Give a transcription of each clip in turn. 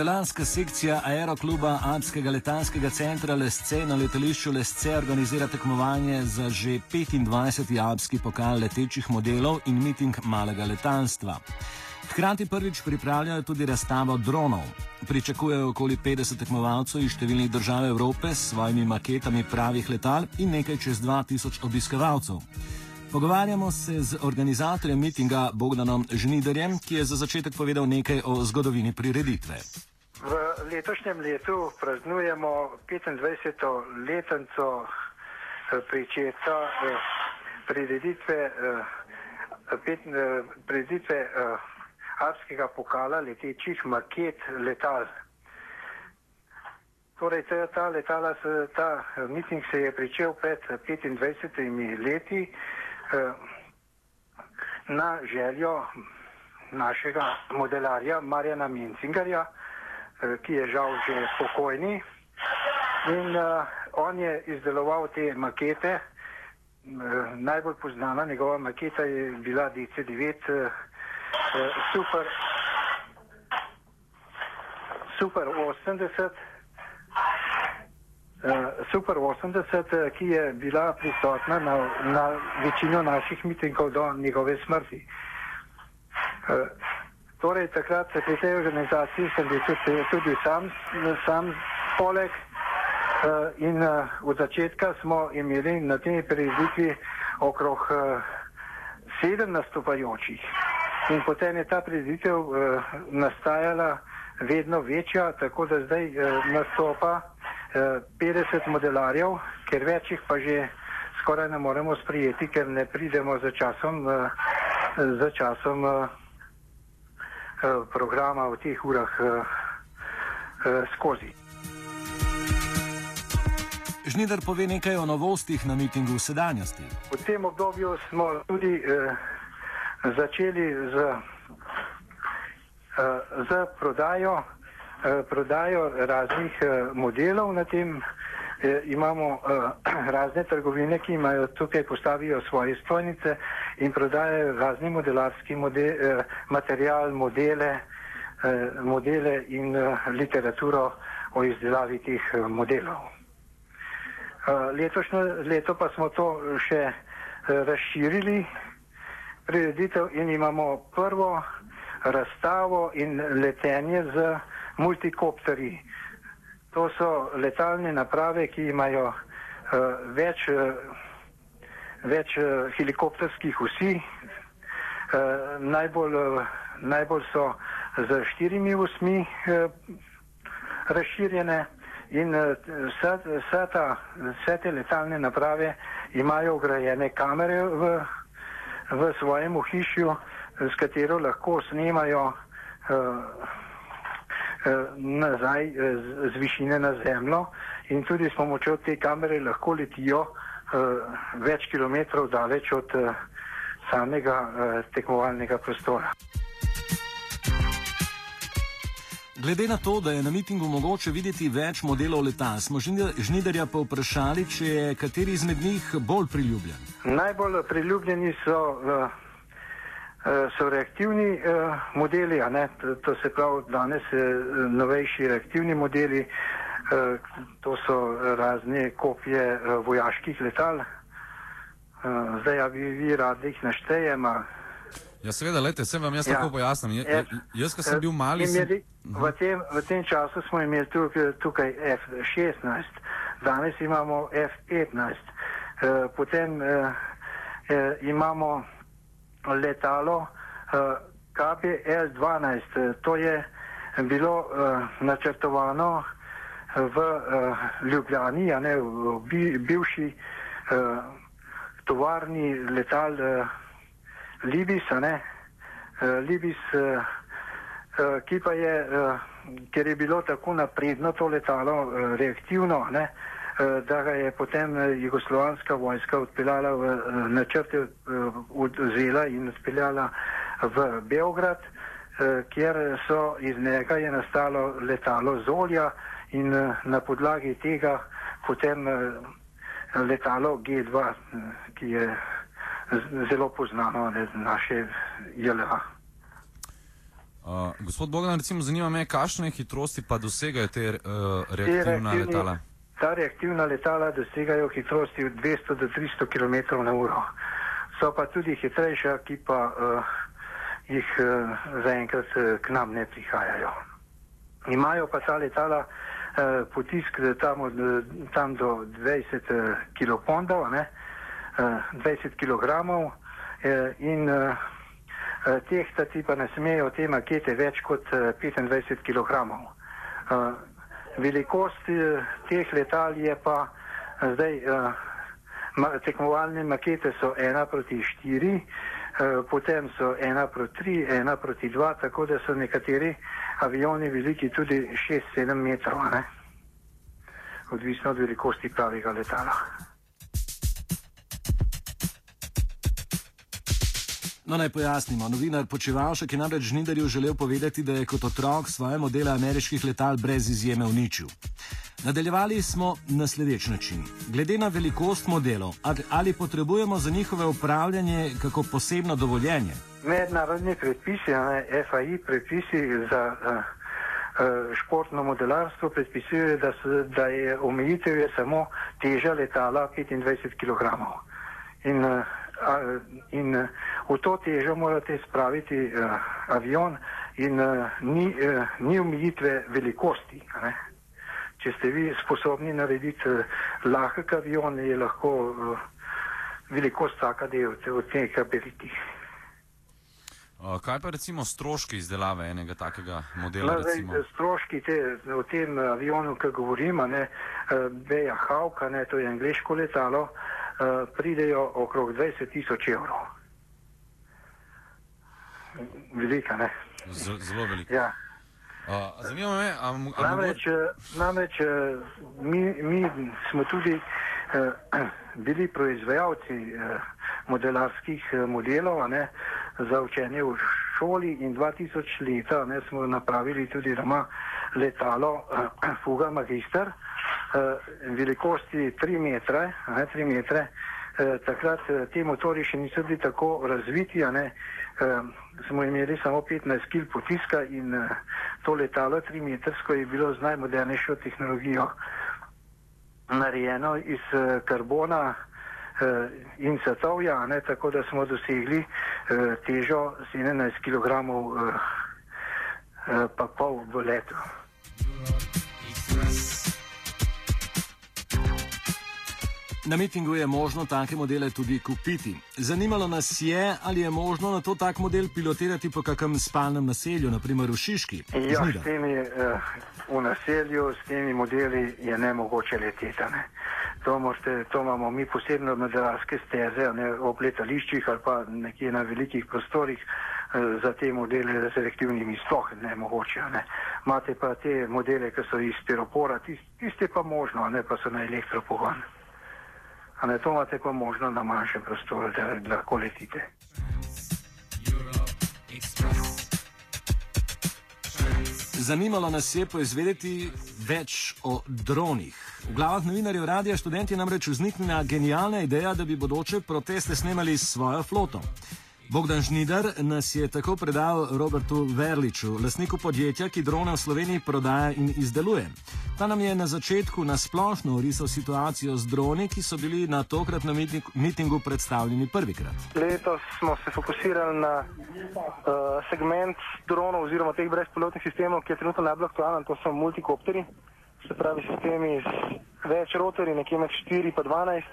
Modelanska sekcija Aerokluba Alpskega letalskega centra Lesce na letališču Lesce organizira tekmovanje za že 25. alpski pokal letečih modelov in miting malega letalstva. Hkrati prvič pripravljajo tudi razstavo dronov. Pričakujejo okoli 50 tekmovalcev iz številnih držav Evrope s svojimi maketami pravih letal in nekaj čez 2000 obiskovalcev. Pogovarjamo se z organizatorjem mitinga Bogdanom Žniderjem, ki je za začetek povedal nekaj o zgodovini prireditve. V letošnjem letu praznujemo 25. letnico eh, pričetka eh, prireditve, eh, prireditve Alpskega pokala letečih maket letal. Torej, ta, ta, letala, ta miting se je pričel pred 25 leti. Eh, na željo našega modelarja Marjana Mincingarja, eh, ki je žal že pokojni. In uh, on je izdeloval te makete. Uh, najbolj poznana njegova maketa je bila DC9 uh, Super, Super 80. Uh, Super 80, eh, ki je bila prisotna na, na večino naših mitingov do njegove smrti. Uh, torej, takrat pri tej organizaciji sem bil tudi, tudi sam, sam poleg uh, in uh, od začetka smo imeli na tej prireditvi okrog uh, sedem nastopajočih. In potem je ta prireditev nastajala vedno večja, tako da zdaj nastopa 50 modelarjev, ker več jih pa že skoraj ne moremo sprijeti, ker ne pridemo za časom, eh, za časom eh, eh, programa v teh urah skozi. Žnider pove nekaj o novostih na mitingu v sedanjosti. V tem obdobju smo tudi eh, začeli z, eh, z prodajo Eh, prodajo raznih eh, modelov na tem. E, imamo uh, razne trgovine, ki imajo tukaj postavijo svoje stojnice in prodajajo razni modelarski model, uh, material, modele, uh, modele in uh, literaturo o izdelavi teh uh, modelov. Uh, letošnjo leto pa smo to še uh, razširili, prireditev in imamo prvo razstavo in letenje z multikopteri. To so letalne naprave, ki imajo uh, več, uh, več uh, helikopterskih vsi. Uh, najbolj, uh, najbolj so z štirimi usmi uh, razširjene in uh, vse, vse, ta, vse te letalne naprave imajo ugrajene kamere v, v svojem ohišju, s katero lahko snemajo uh, Eh, nazaj eh, z, z višine na zemljo in tudi s pomočjo te kamere lahko letijo več kilometrov daleč od uh, samega uh, tekmovalnega prostora. Glede na to, da je na mitingu mogoče videti več modelov leta, smo Žnidarja pa vprašali, če je kateri izmed njih bolj priljubljen. Najbolj priljubljeni so uh, so reaktivni uh, modeli, to, se pravi danes uh, novejši reaktivni modeli, uh, to so razne kopije uh, vojaških letal. Uh, zdaj, ja bi vi radi jih naštejemo. Ja, seveda, lete, se vam jaz ja. tako pojasnim. J, jaz, ko sem bil mali, sem... imeli, v, tem, v tem času smo imeli tukaj, tukaj F-16, danes imamo F-15, uh, potem uh, imamo letalo eh, KPL-12. Eh, to je bilo uh, načrtovano v uh, Ljubljani, a ne v bi, bivši uh, tovarni letal uh, Libis, a ne uh, Libis, uh, uh, ki pa je, uh, ker je bilo tako napredno to letalo, uh, reaktivno, ne, uh, da ga je potem jugoslovanska vojska odpeljala v eh, načrte, odzela in odpeljala v Beograd, kjer so iz njega je nastalo letalo Zolja in na podlagi tega potem letalo G2, ki je zelo poznano z naše JLA. Uh, gospod Bogdan, recimo, zanima me, kakšne hitrosti pa dosegajo te uh, reaktivna te letala? Ta reaktivna letala dosegajo hitrosti od 200 do 300 km na uro. So pa tudi hitrejša, ki pa uh, jih uh, zaenkrat uh, k nam ne prihajajo. Imajo pa ta letala uh, potisk tam, od, tam do 20 uh, kilopondov, uh, 20 kg uh, in uh, tehtati pa ne smejo te makete več kot 25 kg. Uh, velikost teh letal je pa zdaj, tekmovalne makete so 1 proti 4, uh, potem so 1 proti 3, 1 proti 2, tako da so nekateri avioni veliki tudi 6-7 metrov, ne? odvisno od velikosti pravega letala. No, naj pojasnimo. Novinar Počevalšek je namreč Žnidarju želel povedati, da je kot otrok svoje modele ameriških letal brez izjeme uničil. Nadaljevali smo na sledeč način. Glede na velikost modelov, ali potrebujemo za njihove upravljanje kako posebno dovoljenje? Mednarodni predpisi, ne, FAI predpisi za uh, športno modelarstvo predpisujejo, da, da je omejitev je samo teža letala 25 kg. In in uh, v to težo morate spraviti uh, avion in uh, ni, uh, ni omejitve velikosti. Ne? Če ste vi sposobni narediti uh, lahek avion, je lahko uh, velikost vsaka del od tega velikih. Kaj pa recimo stroški izdelave enega takega modela? No, zdaj, stroški te, v tem avionu, ki govorimo, ne, Beja Hawk, to je angliško letalo, uh, pridejo okrog 20 tisoč evrov. Velika, ne? Z, zelo velika. Ja. Uh, zanima me, ali namreč, namreč mi, mi smo tudi uh, bili proizvajalci uh, modelarskih modelov ne, za učenje v šoli in 2000 leta ne, smo napravili tudi doma letalo uh, Fuga Magister. Uh, velikosti 3 metre, ne, 3 metre. Uh, takrat uh, ti motori še niso bili tako razviti, ne, uh, smo imeli samo 15 kg potiska in uh, to letalo 3 metrsko je bilo z najmodernejšo tehnologijo narejeno iz uh, karbona uh, in satovja, ne, tako da smo dosegli uh, težo 17 kg uh, uh, pa pol v letu. Na mitingu je možno take modele tudi kupiti. Zanimalo nas je, ali je možno na to tak model pilotirati po kakem spalnem naselju, naprimer v Šiški. Ja, s temi uh, v naselju, s temi modeli je ne mogoče leteti. Ne. To, morate, to imamo mi posebno modelarske steze ne, ob letališčih ali pa nekje na velikih prostorih uh, za te modele z selektivnimi sploh ne mogoče. Ne. Imate pa te modele, ki so iz steropora, tiste pa možno, ne pa so na elektropogon. Ali to imate pa možno na manjšem prostoru, da lahko letite? Zanimalo nas je poizvedeti več o dronih. V glavah novinarjev radia študenti namreč vzniknila genialna ideja, da bi bodoče proteste snemali s svojo floto. Bogdan Žnidar nas je tako predal Robertu Verliču, lasniku podjetja, ki drone v Sloveniji prodaja in izdeluje. Ta nam je na začetku nasplošno orisal situacijo z droni, ki so bili na tokratnem mitingu predstavljeni prvikrat. Letos smo se fokusirali na uh, segment dronov oziroma teh brezpilotnih sistemov, ki je trenutno najbolj aktualen, to so multikopteri, se pravi sistemi z več rotorji, nekje med 4 in 12.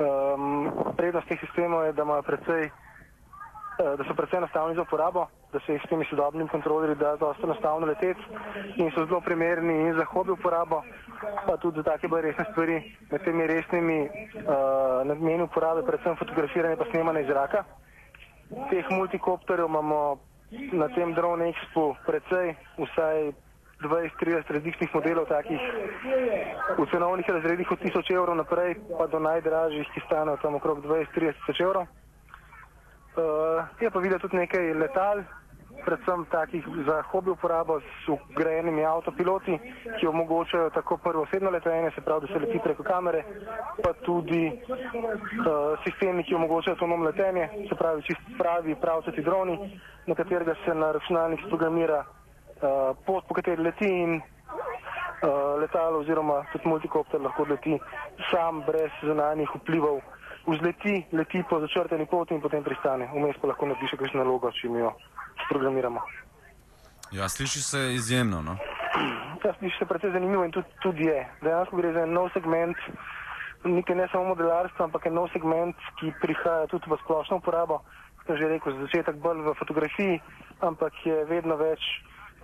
Um, prednost teh sistemov je, da imajo precej Eh, da so predvsem enostavni za uporabo, da se jih s temi sodobnimi kontrolerji da dosta enostavno leteti in so zelo primerni in za hobi uporabo, pa tudi za take bolj resne stvari, med temi resnimi uh, nameni uporabe, predvsem fotografiranje pa snemanje iz zraka. Teh multikopterjev imamo na tem Drone Expo precej, vsaj 20-30 različnih modelov, takih v cenovnih razredih od 1000 evrov naprej, pa do najdražjih, ki stanejo tam okrog 20-30 tisoč evrov. Uh, je pa videti tudi nekaj letal, predvsem takih za hobi uporabo s ugrajenimi avtopiloti, ki omogočajo tako prvo osebno letenje, se pravi, da se leti preko kamere, pa tudi uh, sistemi, ki omogočajo avtonomno letenje, se pravi, čist pravi pravcati droni. na katerega se na računalnik programira uh, pot, po kateri leti in uh, letalo oziroma tudi multikopter lahko leti sam brez zunanjih vplivov. Vzleti, leti po začrteni poti in potem pristane. Vmes pa lahko napiše kakšno nalogo, če mi jo programiramo. Ja, sliši se izjemno. No? Ja, sliši se precej zanimivo in tudi, tudi je. Dejansko gre za nov segment, nekaj ne samo modelarstva, ampak je nov segment, ki prihaja tudi v splošno uporabo. Kot sem že rekel, za začetek bolj v fotografiji, ampak je vedno več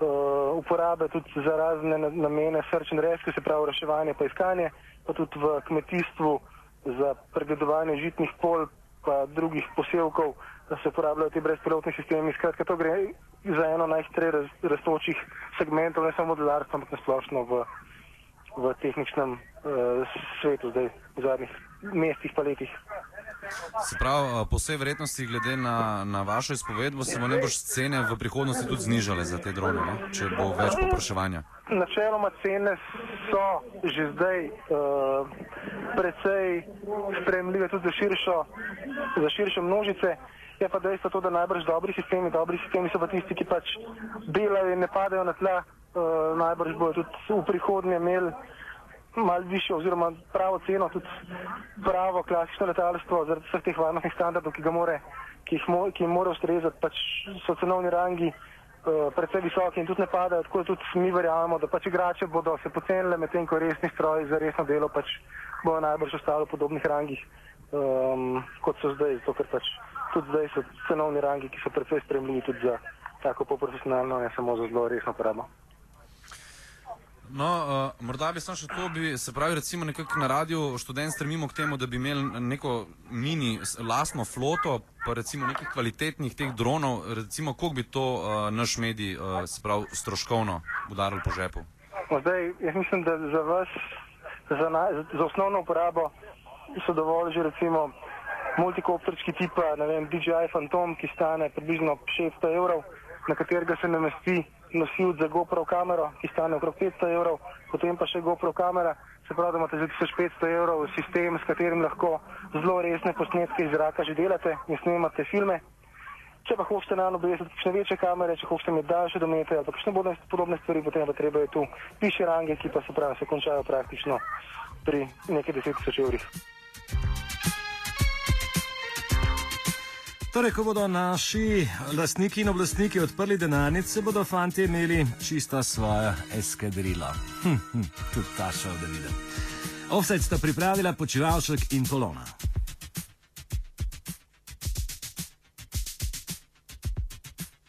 uh, uporabe tudi za razne namene search and rescue, se pravi reševanje pa iskanje, pa tudi v kmetijstvu za pregledovanje žitnih pol pa drugih posevkov, da se uporabljajo ti brezpilotni sistemi. Skratka, to gre za eno najhitreje raz, rastočih segmentov, ne samo modelarstva, ampak nasplošno v, v tehničnem uh, svetu zdaj v zadnjih mestih pa letih. Se pravi, po vsej vrednosti, glede na, na vašo izpovedbo, se bo najbrž cene v prihodnosti tudi znižale za te drone, ne? če bo več popraševanja. Načeloma cene so že zdaj uh, precej spremljive tudi za širšo, za širšo množice. Je pa dejstvo to, da najbrž dobri sistemi, dobri sistemi so pa tisti, ki pač delajo in ne padajo na tla, uh, najbrž bojo tudi v prihodnje imeli malo više oziroma pravo ceno, tudi pravo klasično letalstvo zaradi vseh teh varnostnih standardov, ki, more, ki, jih, mo, ki jim mora ustrezati, pač so cenovni rangi uh, predvsej visoki in tudi ne padajo, tako tudi mi verjamemo, da pač igrače bodo se pocenile medtem, ko resni stroji za resno delo pač bodo najbrž ostali v podobnih rangih, um, kot so zdaj, zato ker pač tudi zdaj so cenovni rangi, ki so predvsej spremljivi tudi za tako poprofesionalno, ne samo za zelo resno uporabo. No, uh, morda bi samo še to, bi, se pravi, recimo nekako na radiju študent stremimo k temu, da bi imeli neko mini lastno floto, pa recimo nekih kvalitetnih teh dronov, recimo koliko bi to uh, naš medij, uh, se pravi, stroškovno udaril po žepu? No, zdaj, jaz mislim, da za vas, za, na, za osnovno uporabo so dovolj že recimo multikopterski tipa, ne vem, DJI Phantom, ki stane približno 600 evrov, na katerega se namesti nosilc za GoPro kamero, ki stane okrog 500 evrov, potem pa še GoPro kamera, se pravi, da imate za 1500 evrov sistem, s katerim lahko zelo resne posnetke iz zraka že delate in snemate filme. Če pa hočete na obvezati kakšne večje kamere, če hočete imeti daljše domete ali pa kakšne podobne stvari, potem pa treba je tu piše range, ki pa se pravi, se končajo praktično pri nekaj deset tisoč evrih. Torej, ko bodo naši lastniki in oblastniki odprli denarnice, bodo fanti imeli čisto svojo eskadrilo. Hm, hm, tudi ta šel, da vidim. Offset sta pripravila počivalšek in kolona.